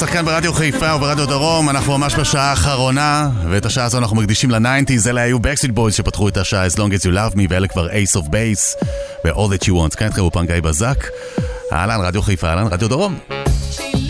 שחקן ברדיו חיפה וברדיו דרום, אנחנו ממש בשעה האחרונה, ואת השעה הזו אנחנו מקדישים לניינטיז, אלה היו בקסיט בויז שפתחו את השעה As Long As You Love Me, ואלה כבר אייס אוף בייס, ו-All That You Want. כאן איתכם אופן גיא בזק, אהלן, רדיו חיפה, אהלן, רדיו דרום. שילי.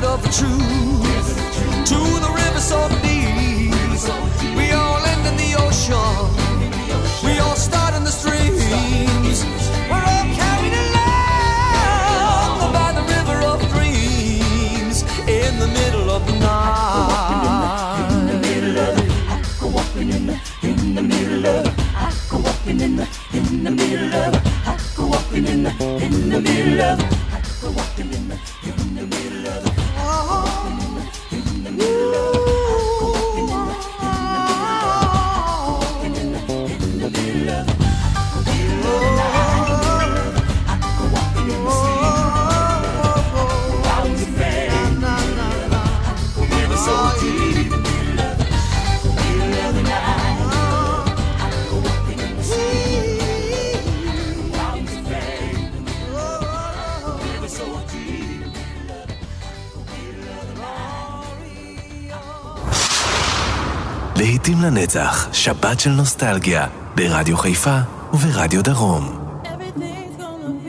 The of the truth to the river so deep. We all end in the ocean. We all start in the streams. We're all carried along by the river of dreams in the middle of the night. In the middle of it, I go walking in the, in the middle of. I go walking in the, in the middle of. I go walking in the, in the middle of. להיטים לנצח, שבת של נוסטלגיה, ברדיו חיפה וברדיו דרום. Everything's gonna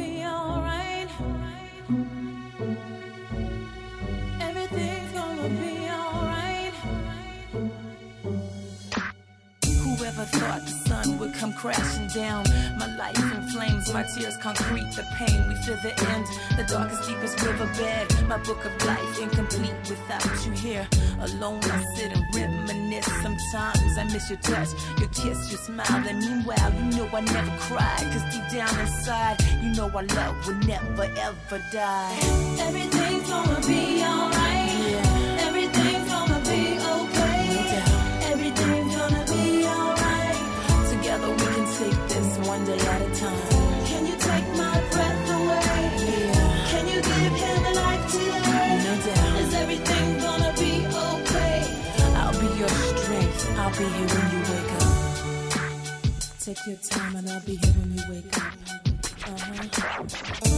Miss your touch, your kiss, your smile. And meanwhile, you know I never cried. Cause deep down inside, you know our love will never ever die. Everything's gonna be alright. Everything's gonna be okay. Everything's gonna be alright. Together we can take this one day at a time. Be here when you wake up. Take your time and I'll be here when you wake up.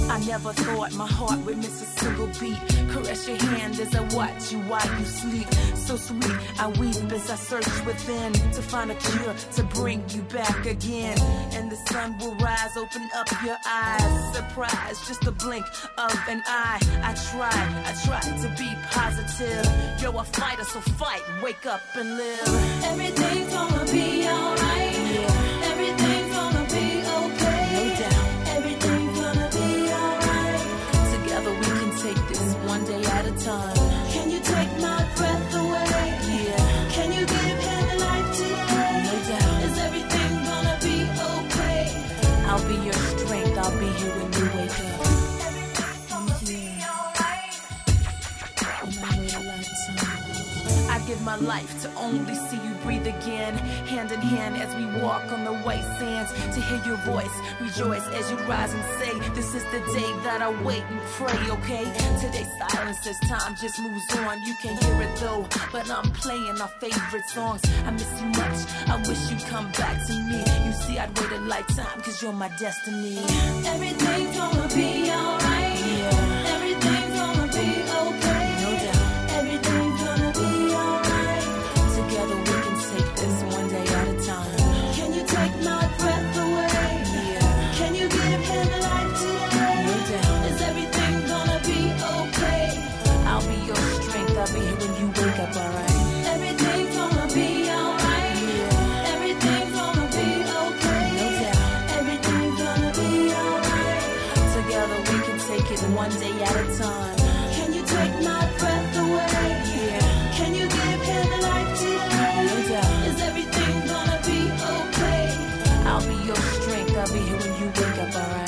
I never thought my heart would miss a single beat. Caress your hand as I watch you while you sleep. So sweet, I weep as I search within to find a cure to bring you back again. And the sun will rise, open up your eyes. Surprise, just a blink of an eye. I try, I try to be positive. You're a fighter, so fight, wake up and live. Everything's gonna be alright. time. Can you take my breath away? Yeah. Can you give him life today? No doubt. Is everything gonna be okay? I'll be your strength. I'll be here when you wake up. Yeah. Right. I give my life to only see you breathe again, hand in hand as we walk on the white sands. To hear your voice, rejoice as you rise and say, This is the day that I wait and pray, okay? Today's silence as time just moves on. You can hear it though, but I'm playing our favorite songs. I miss you much, I wish you'd come back to me. You see, I'd wait a lifetime, cause you're my destiny. Everything's gonna be alright. you wake up alright.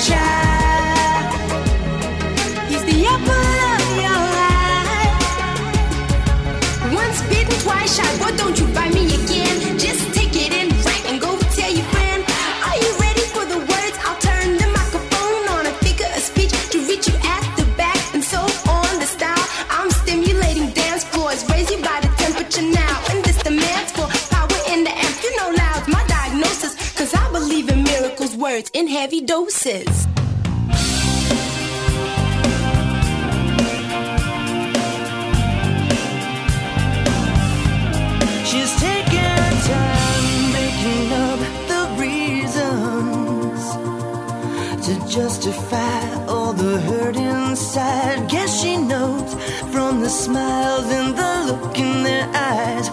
sunshine. doses. She's taking time making up the reasons to justify all the hurt inside. Guess she knows from the smiles and the look in their eyes.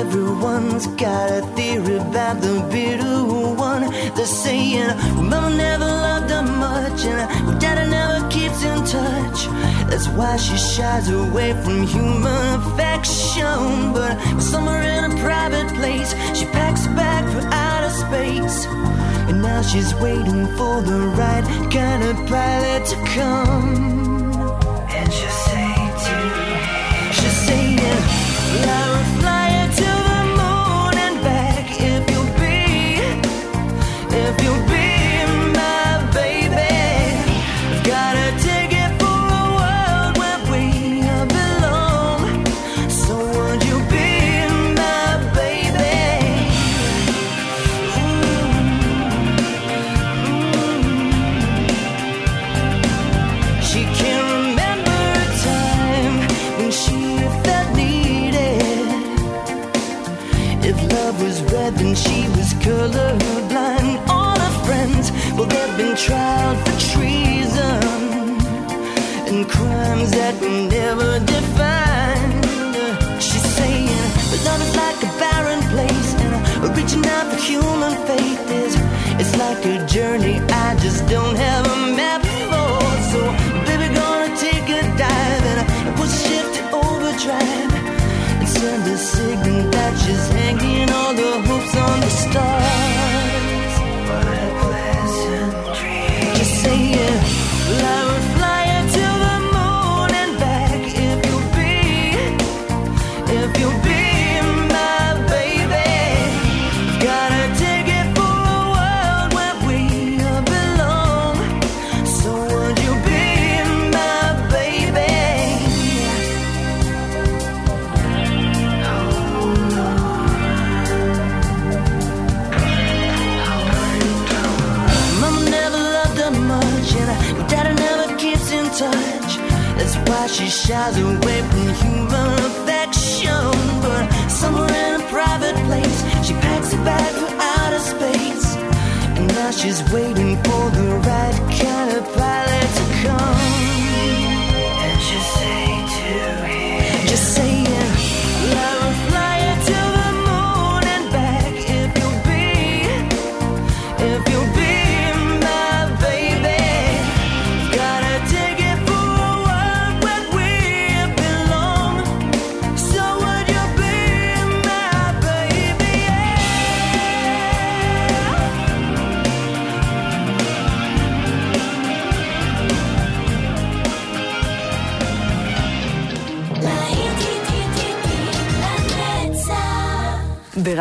Everyone's got a theory about the bitter. That's why she shies away from human affection. But somewhere in a private place, she packs a bag for outer space. And now she's waiting for the right kind of pilot to come. And she'll say to me, she'll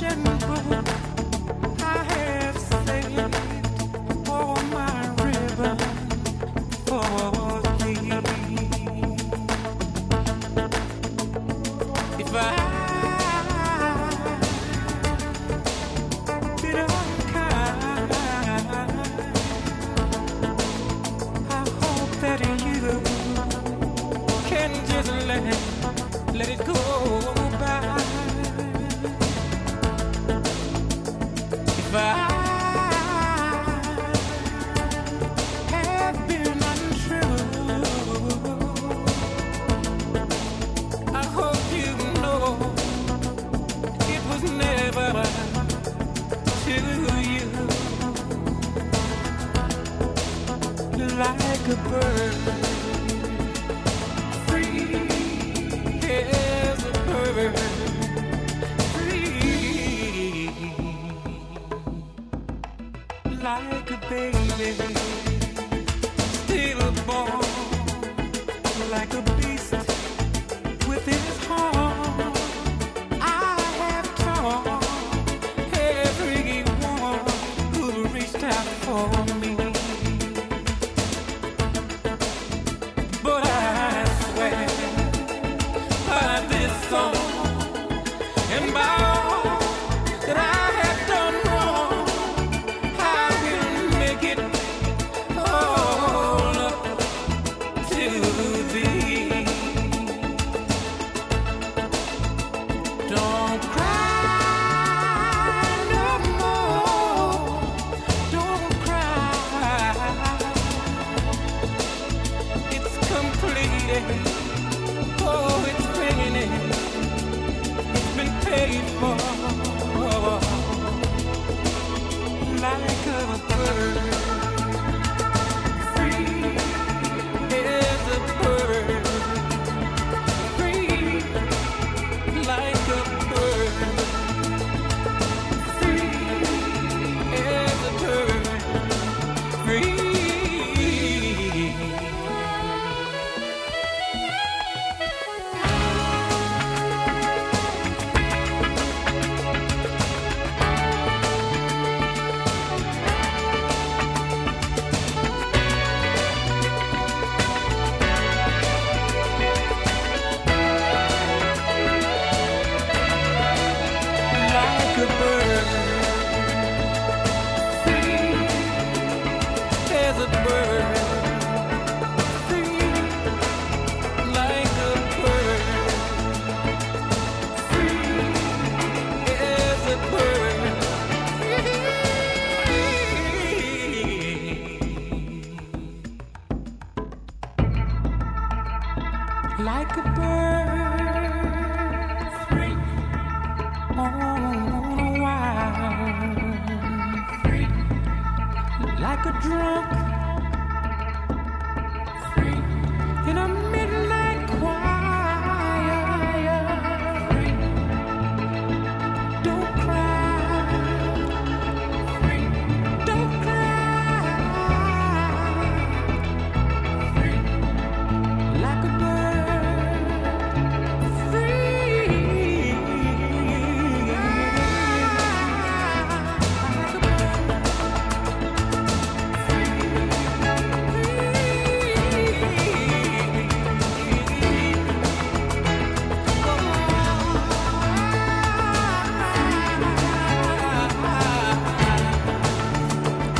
ocean blue. could burn.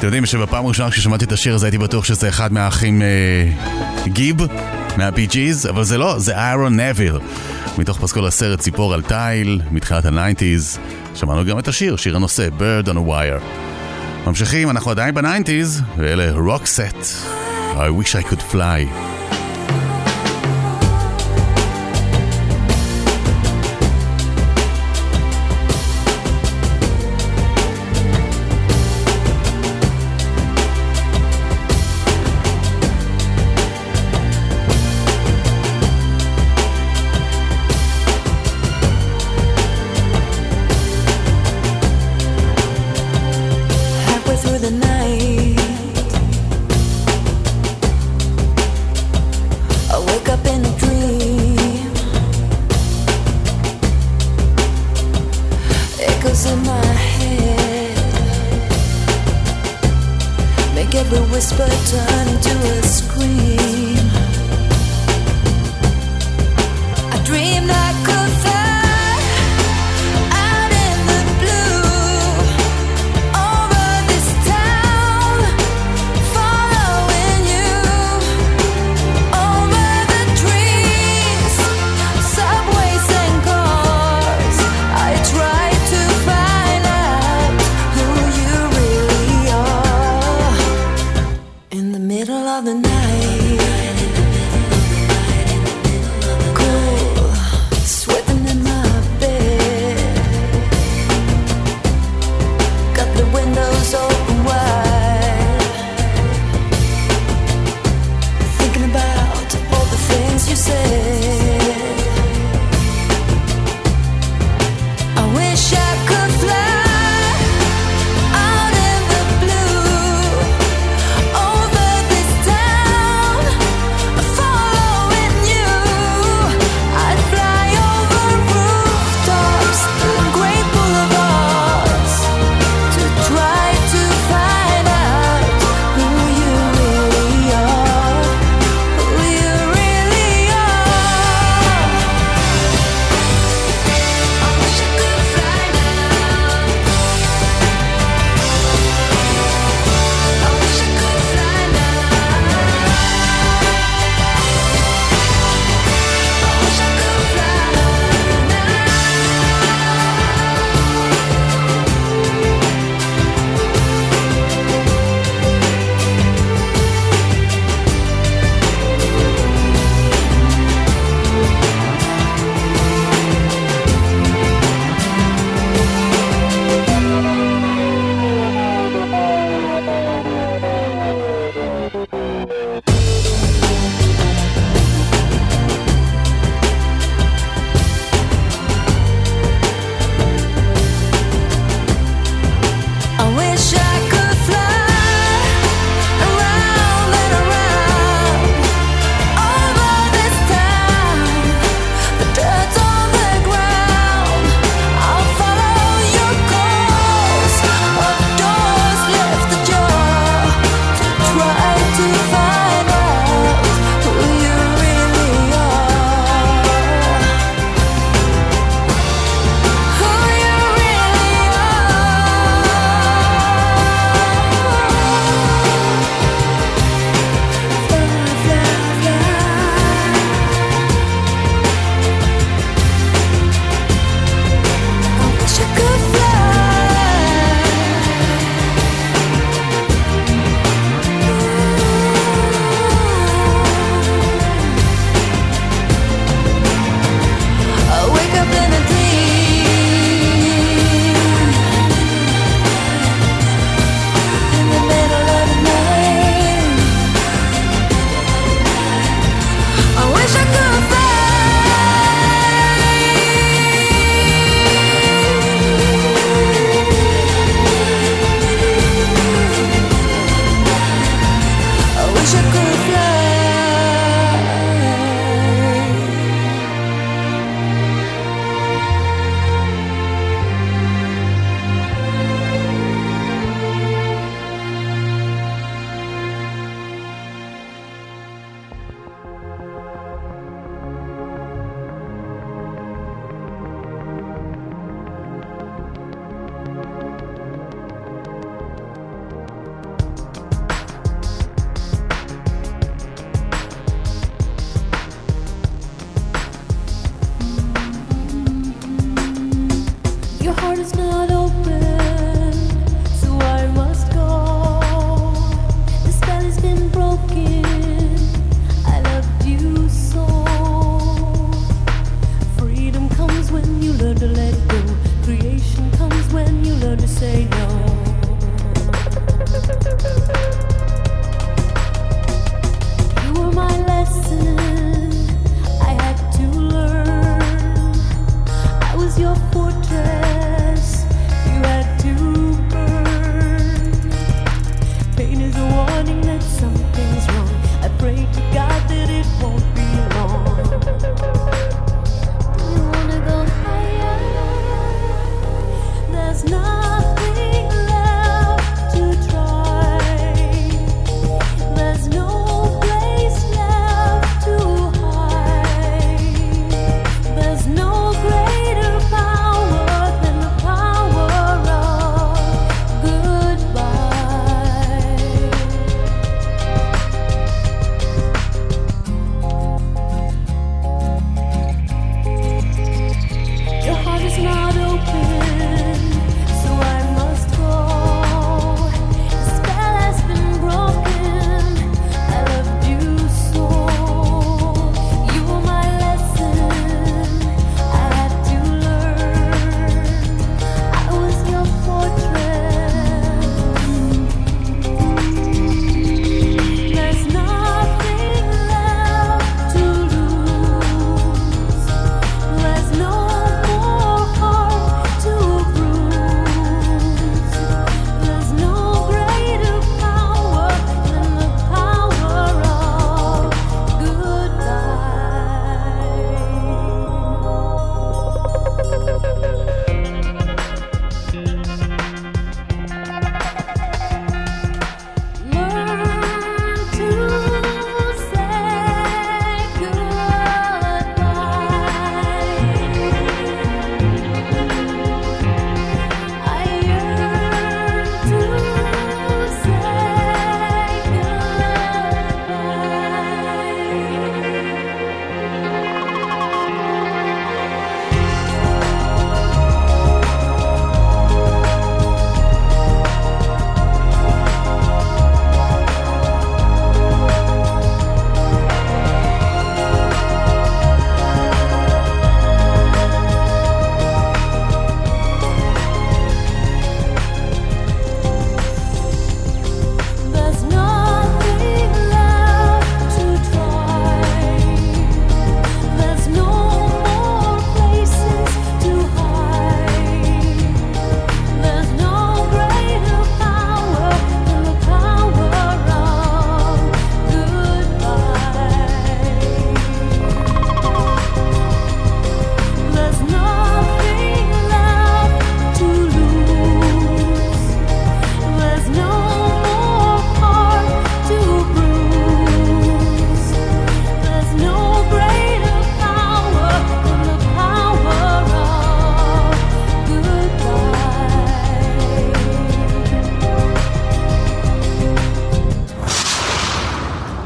יודעים שבפעם הראשונה כששמעתי את השיר הזה הייתי בטוח שזה אחד מהאחים אה, גיב, מהבי ג'יז, אבל זה לא, זה איירון נביל. מתוך פסקול הסרט ציפור על תיל, מתחילת הניינטיז, שמענו גם את השיר, שיר הנושא, Bird on a Wire. ממשיכים, אנחנו עדיין בניינטיז, ואלה רוק סט. I wish I could fly.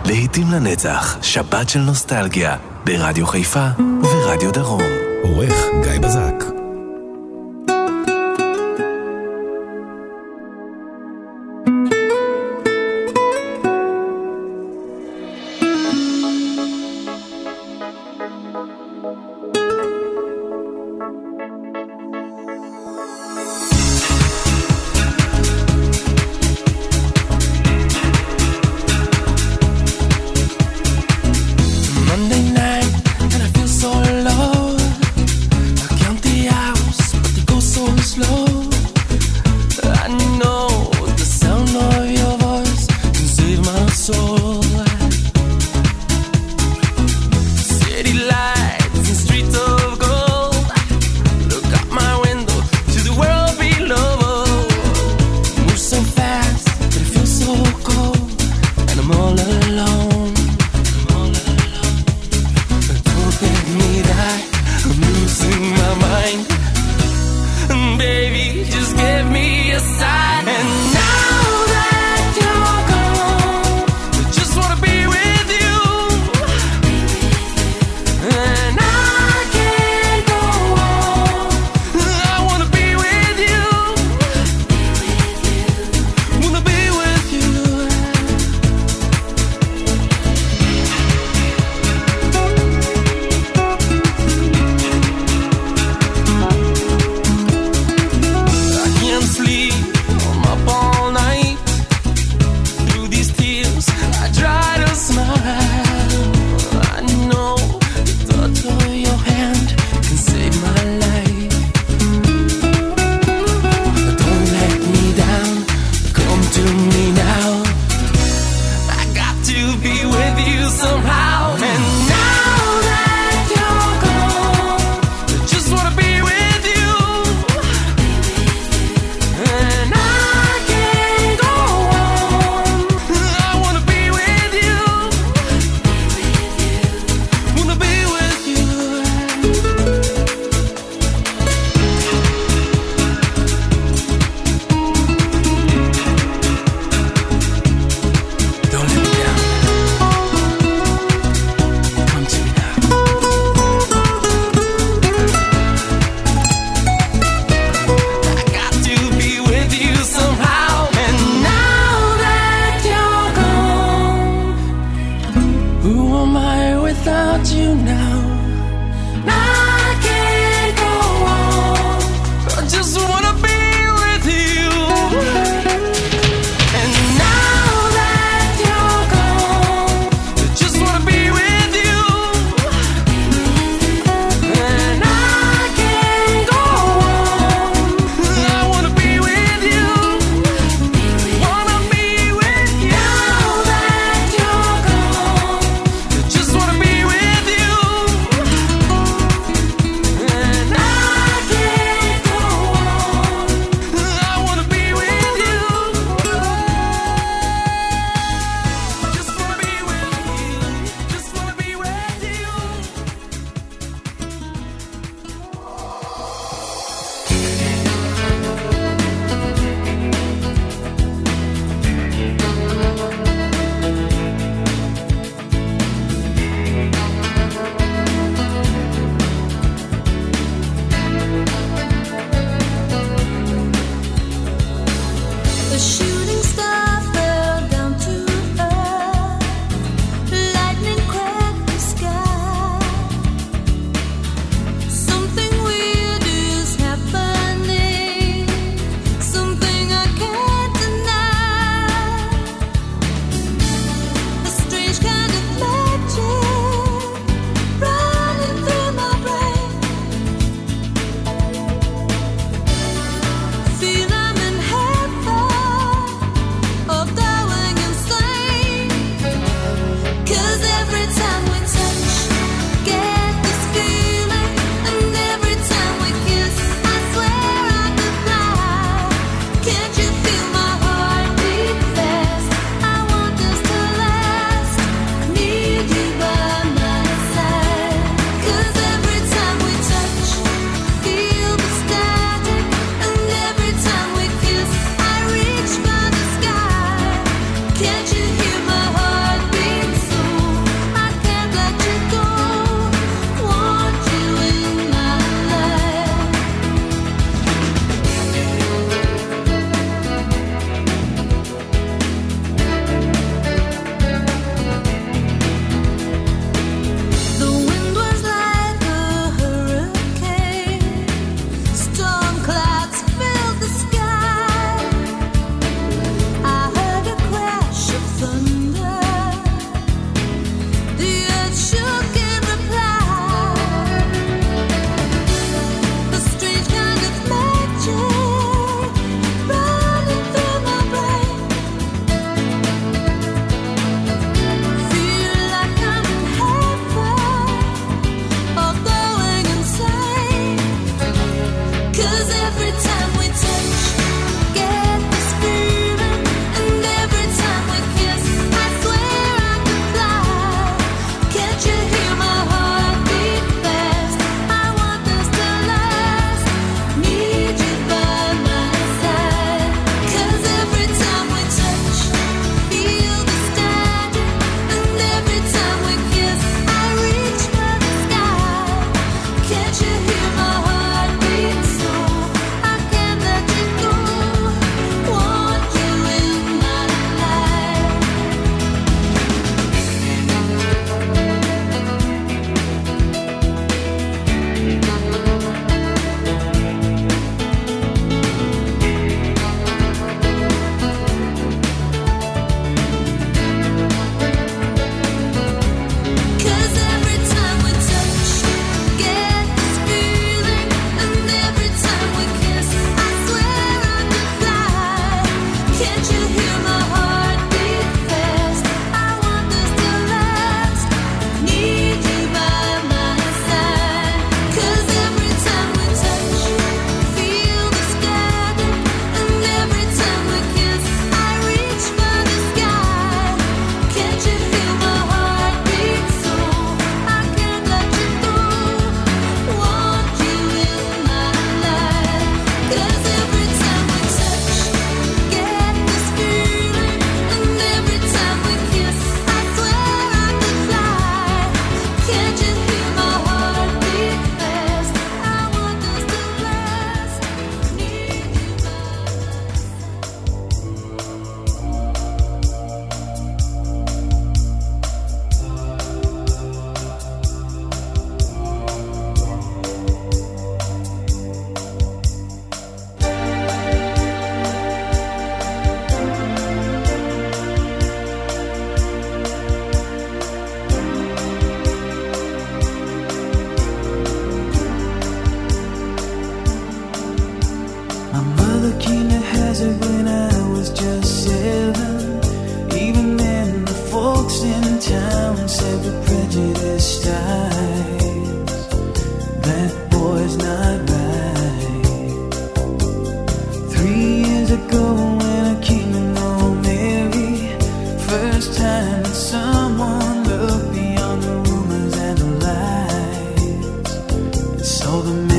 להיטים לנצח, שבת של נוסטלגיה, ברדיו חיפה וברדיו דרום. עורך גיא בזק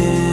in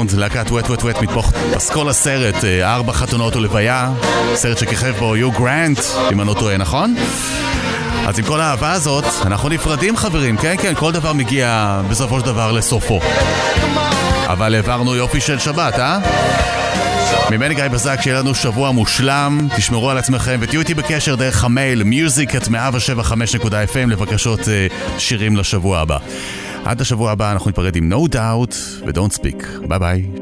סאונד, להקת וט וט וט מתוך פסקול הסרט, אה, ארבע חתונות ולוויה, סרט שכיכב בו יו גרנט, אם אני לא טועה, נכון? אז עם כל האהבה הזאת, אנחנו נפרדים חברים, כן כן, כל דבר מגיע בסופו של דבר לסופו. אבל העברנו יופי של שבת, אה? ממני גיא בזק, שיהיה לנו שבוע מושלם, תשמרו על עצמכם ותהיו איתי בקשר דרך המייל music at 175.fm לבקשות אה, שירים לשבוע הבא. עד השבוע הבא אנחנו ניפרד עם No Doubt ו-Don't Speak. ביי ביי.